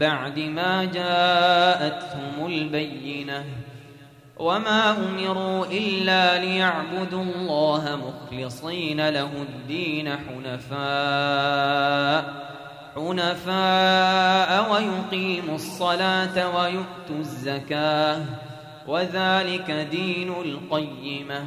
بعد ما جاءتهم البينة وما أمروا إلا ليعبدوا الله مخلصين له الدين حنفاء حنفاء ويقيموا الصلاة ويؤتوا الزكاة وذلك دين القيمة.